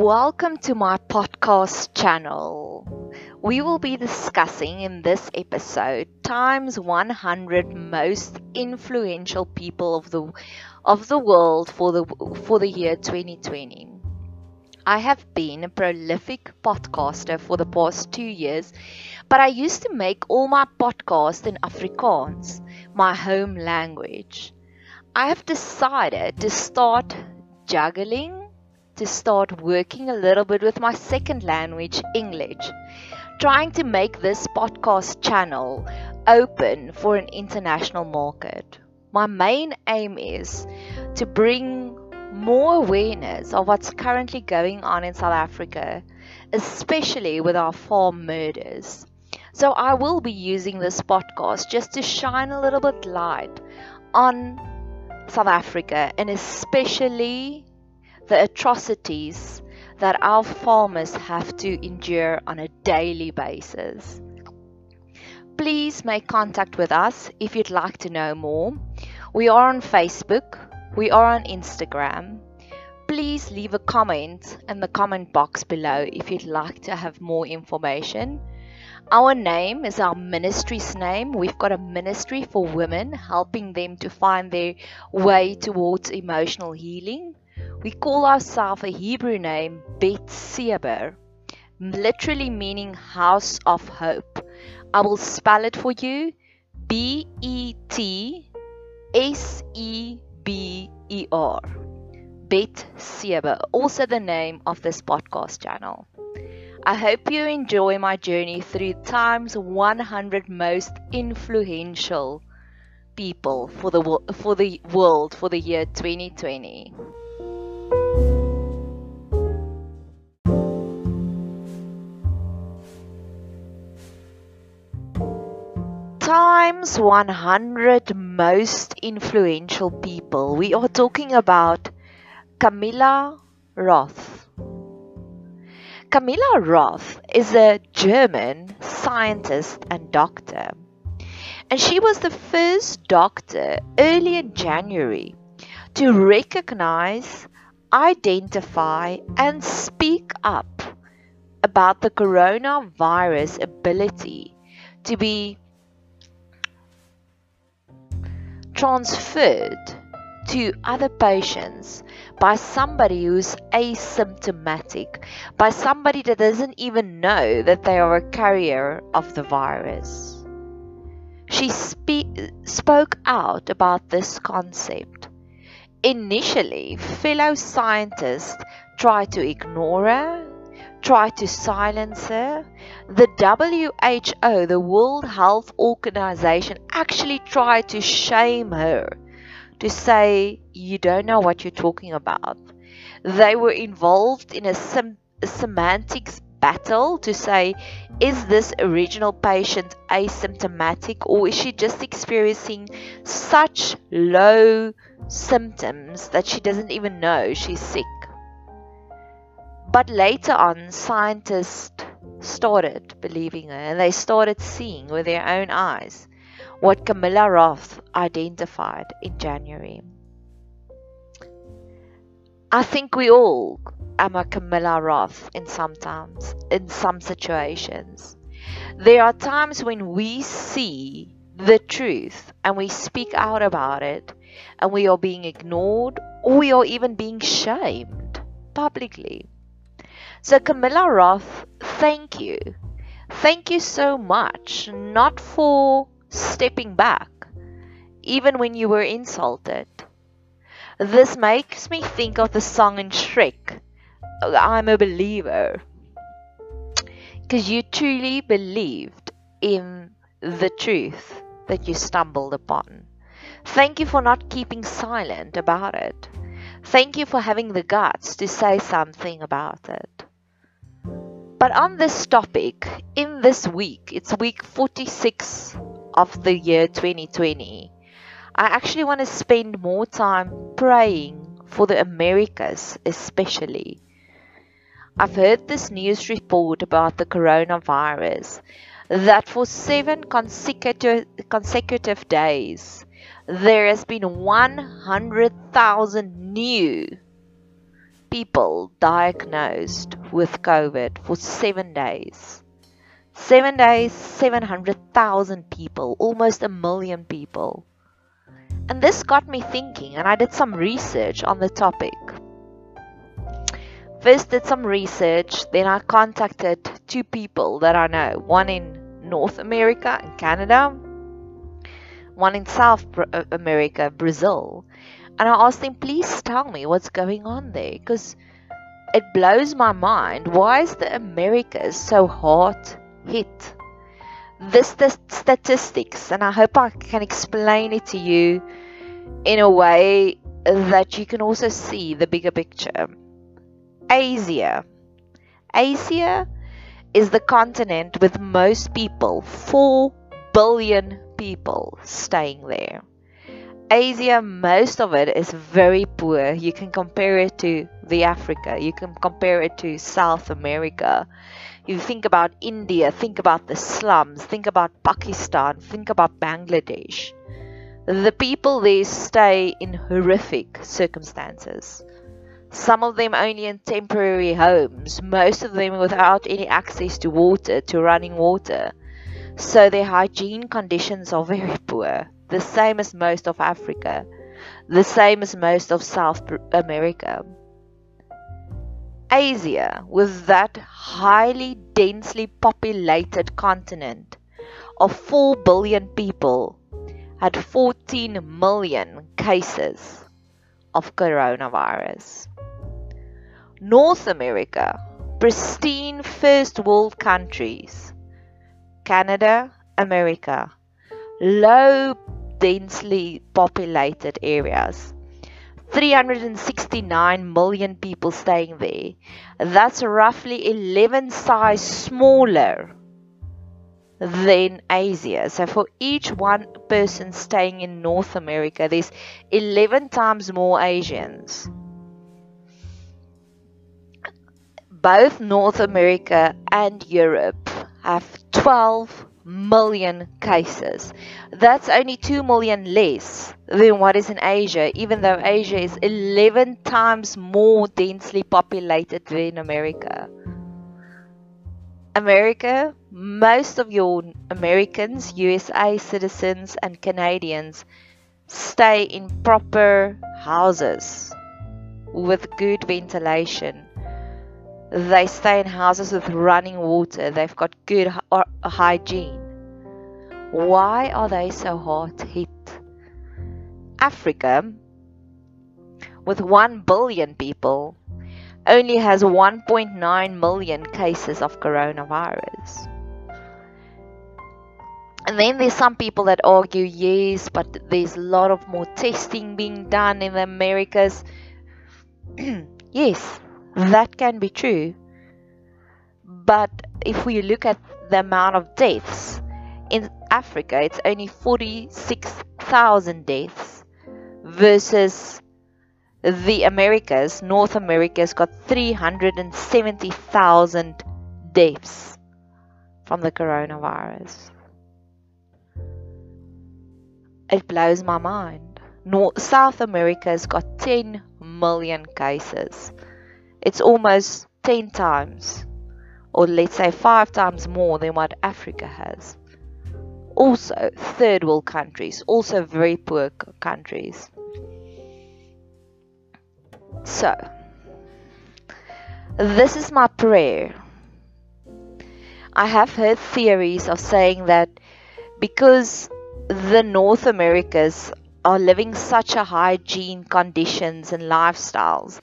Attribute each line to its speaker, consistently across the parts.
Speaker 1: Welcome to my podcast channel. We will be discussing in this episode times 100 most influential people of the of the world for the for the year 2020. I have been a prolific podcaster for the past 2 years, but I used to make all my podcasts in Afrikaans, my home language. I have decided to start juggling to start working a little bit with my second language, English, trying to make this podcast channel open for an international market. My main aim is to bring more awareness of what's currently going on in South Africa, especially with our farm murders. So I will be using this podcast just to shine a little bit light on South Africa and especially the atrocities that our farmers have to endure on a daily basis. Please make contact with us if you'd like to know more. We are on Facebook, we are on Instagram. Please leave a comment in the comment box below if you'd like to have more information. Our name is our ministry's name. We've got a ministry for women, helping them to find their way towards emotional healing. We call ourselves a Hebrew name Bet Seber, literally meaning house of hope. I will spell it for you B E T S E B E R. Bet Seber, also the name of this podcast channel. I hope you enjoy my journey through time's 100 most influential people for the for the world for the year 2020. Times 100 most influential people. We are talking about Camilla Roth. Camilla Roth is a German scientist and doctor. And she was the first doctor early in January to recognize, identify, and speak up about the coronavirus ability to be transferred to other patients by somebody who's asymptomatic, by somebody that doesn't even know that they are a carrier of the virus. She spe- spoke out about this concept. Initially, fellow scientists tried to ignore her, tried to silence her. The WHO, the World Health Organization, actually tried to shame her, to say, You don't know what you're talking about. They were involved in a, sem- a semantics battle to say, Is this original patient asymptomatic or is she just experiencing such low symptoms that she doesn't even know she's sick? But later on, scientists started believing her and they started seeing with their own eyes what Camilla Roth identified in January. I think we all am a Camilla Roth in sometimes in some situations. There are times when we see the truth and we speak out about it and we are being ignored or we are even being shamed publicly. So, Camilla Roth, thank you. Thank you so much, not for stepping back, even when you were insulted. This makes me think of the song in Shrek, I'm a believer. Because you truly believed in the truth that you stumbled upon. Thank you for not keeping silent about it. Thank you for having the guts to say something about it. But on this topic, in this week, it's week 46 of the year 2020, I actually want to spend more time praying for the Americas, especially. I've heard this news report about the coronavirus that for seven consecutive, consecutive days there has been 100,000 new people diagnosed with COVID for seven days. Seven days, 700,000 people, almost a million people. And this got me thinking, and I did some research on the topic. First, did some research, then I contacted two people that I know one in North America in Canada, one in South uh, America, Brazil. And I asked them, please tell me what's going on there because it blows my mind. Why is the Americas so hard hit? This the statistics, and I hope I can explain it to you in a way that you can also see the bigger picture. Asia. Asia is the continent with most people, 4 billion people staying there. Asia, most of it is very poor. You can compare it to the Africa. You can compare it to South America. You think about India, think about the slums, think about Pakistan, think about Bangladesh. The people there stay in horrific circumstances. Some of them only in temporary homes, most of them without any access to water, to running water. So their hygiene conditions are very poor the same as most of Africa, the same as most of South America. Asia, with that highly densely populated continent of 4 billion people, had 14 million cases of coronavirus. North America, pristine first world countries, Canada, America, low densely populated areas. 369 million people staying there. That's roughly 11 size smaller than Asia. So for each one person staying in North America, there's 11 times more Asians. Both North America and Europe have 12 million cases. That's only 2 million less than what is in Asia, even though Asia is 11 times more densely populated than America. America, most of your Americans, USA citizens, and Canadians stay in proper houses with good ventilation they stay in houses with running water. They've got good hygiene. Why are they so hard hit? Africa, with 1 billion people, only has 1.9 million cases of coronavirus. And then there's some people that argue, yes, but there's a lot of more testing being done in the Americas. yes, that can be true. But if we look at the amount of deaths in Africa, it's only 46,000 deaths versus the Americas, North America's got 370,000 deaths from the coronavirus. It blows my mind. North, South America's got 10 million cases it's almost 10 times, or let's say 5 times more than what Africa has. Also, third world countries, also very poor countries. So, this is my prayer. I have heard theories of saying that because the North Americas are living such a hygiene conditions and lifestyles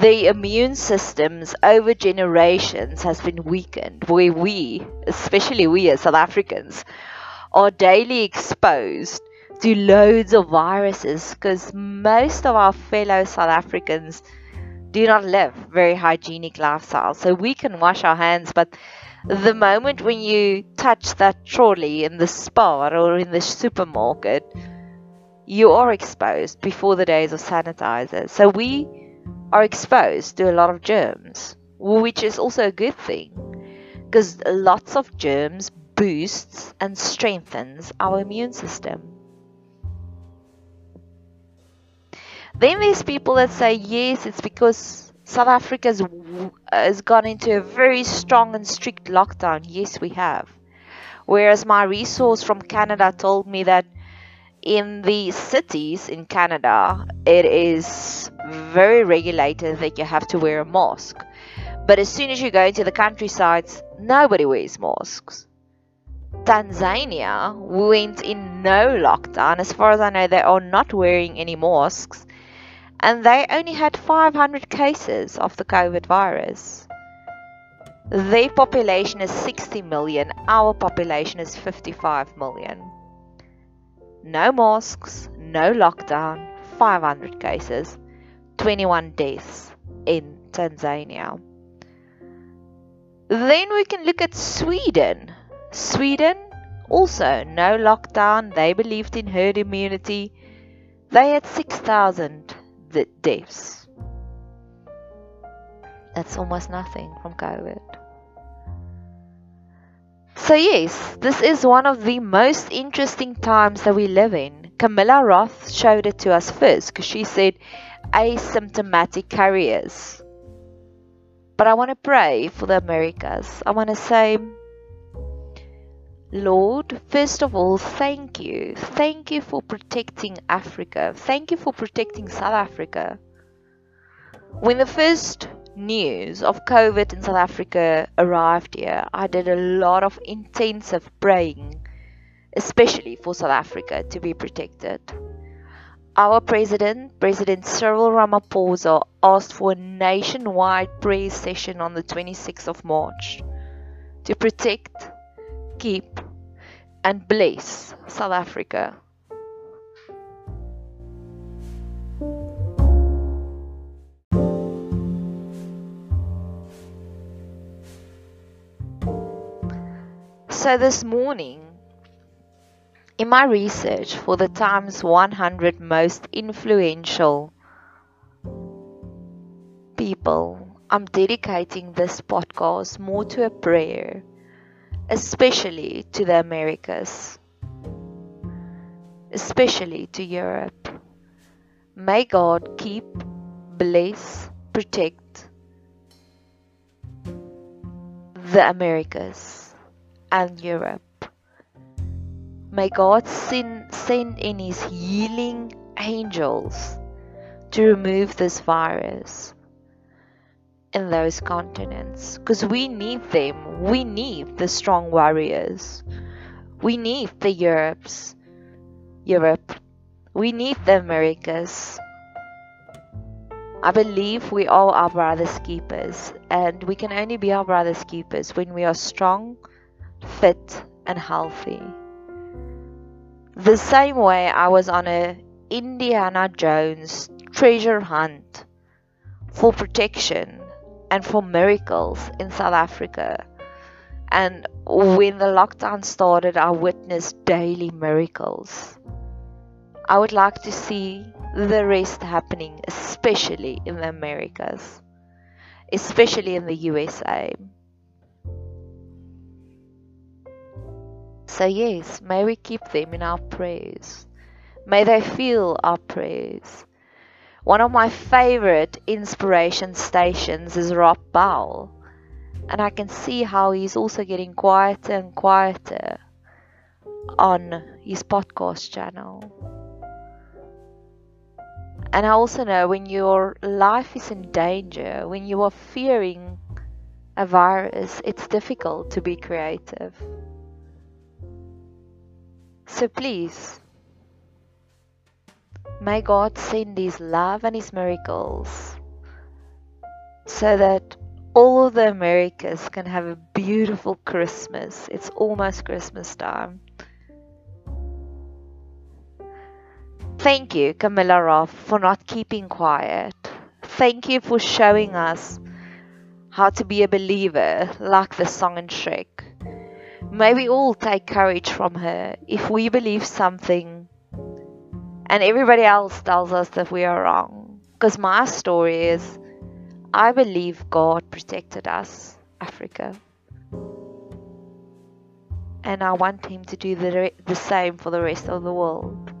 Speaker 1: the immune systems over generations has been weakened where we especially we as south africans are daily exposed to loads of viruses because most of our fellow south africans do not live very hygienic lifestyles. So we can wash our hands but the moment when you touch that trolley in the spa or in the supermarket you are exposed before the days of sanitizers. So we are exposed to a lot of germs, which is also a good thing because lots of germs boosts and strengthens our immune system. Then there's people that say yes, it's because South Africa has gone into a very strong and strict lockdown. Yes, we have. Whereas my resource from Canada told me that in the cities in Canada, it is very regulated that you have to wear a mask. But as soon as you go into the countrysides, nobody wears masks. Tanzania went in no lockdown. As far as I know, they are not wearing any masks. And they only had 500 cases of the COVID virus. Their population is 60 million. Our population is 55 million. No masks, no lockdown, 500 cases, 21 deaths in Tanzania. Then we can look at Sweden. Sweden, also no lockdown, they believed in herd immunity. They had 6,000 deaths. That's almost nothing from COVID. So, yes, this is one of the most interesting times that we live in. Camilla Roth showed it to us first because she said asymptomatic carriers. But I want to pray for the Americas. I want to say, Lord, first of all, thank you. Thank you for protecting Africa. Thank you for protecting South Africa. When the first news of COVID in South Africa arrived here, I did a lot of intensive praying, especially for South Africa to be protected. Our president, President Cyril Ramaphosa, asked for a nationwide prayer session on the 26th of March to protect, keep, and bless South Africa. So this morning, in my research for the Times 100 most influential people, I'm dedicating this podcast more to a prayer, especially to the Americas, especially to Europe. May God keep, bless, protect the Americas and Europe. May God send, send in His healing angels to remove this virus in those continents because we need them. We need the strong warriors. We need the Europes, Europe. We need the Americas. I believe we all are brother's keepers, and we can only be our brother's keepers when we are strong, fit, and healthy. The same way I was on a Indiana Jones treasure hunt for protection and for miracles in South Africa. And when the lockdown started, I witnessed daily miracles. I would like to see the rest happening, especially in the Americas, especially in the USA. So, yes, may we keep them in our prayers. May they feel our prayers. One of my favorite inspiration stations is Rob Bell, and I can see how he's also getting quieter and quieter on his podcast channel. And I also know when your life is in danger, when you are fearing a virus, it's difficult to be creative. So please, may God send His love and His miracles so that all of the Americas can have a beautiful Christmas. It's almost Christmas time. Thank you, Camilla Roth, for not keeping quiet. Thank you for showing us how to be a believer, like the song in Shrek. May we all take courage from her. If we believe something and everybody else tells us that we are wrong, because my story is I believe God protected us, Africa. And I want Him to do the, re- the same for the rest of the world.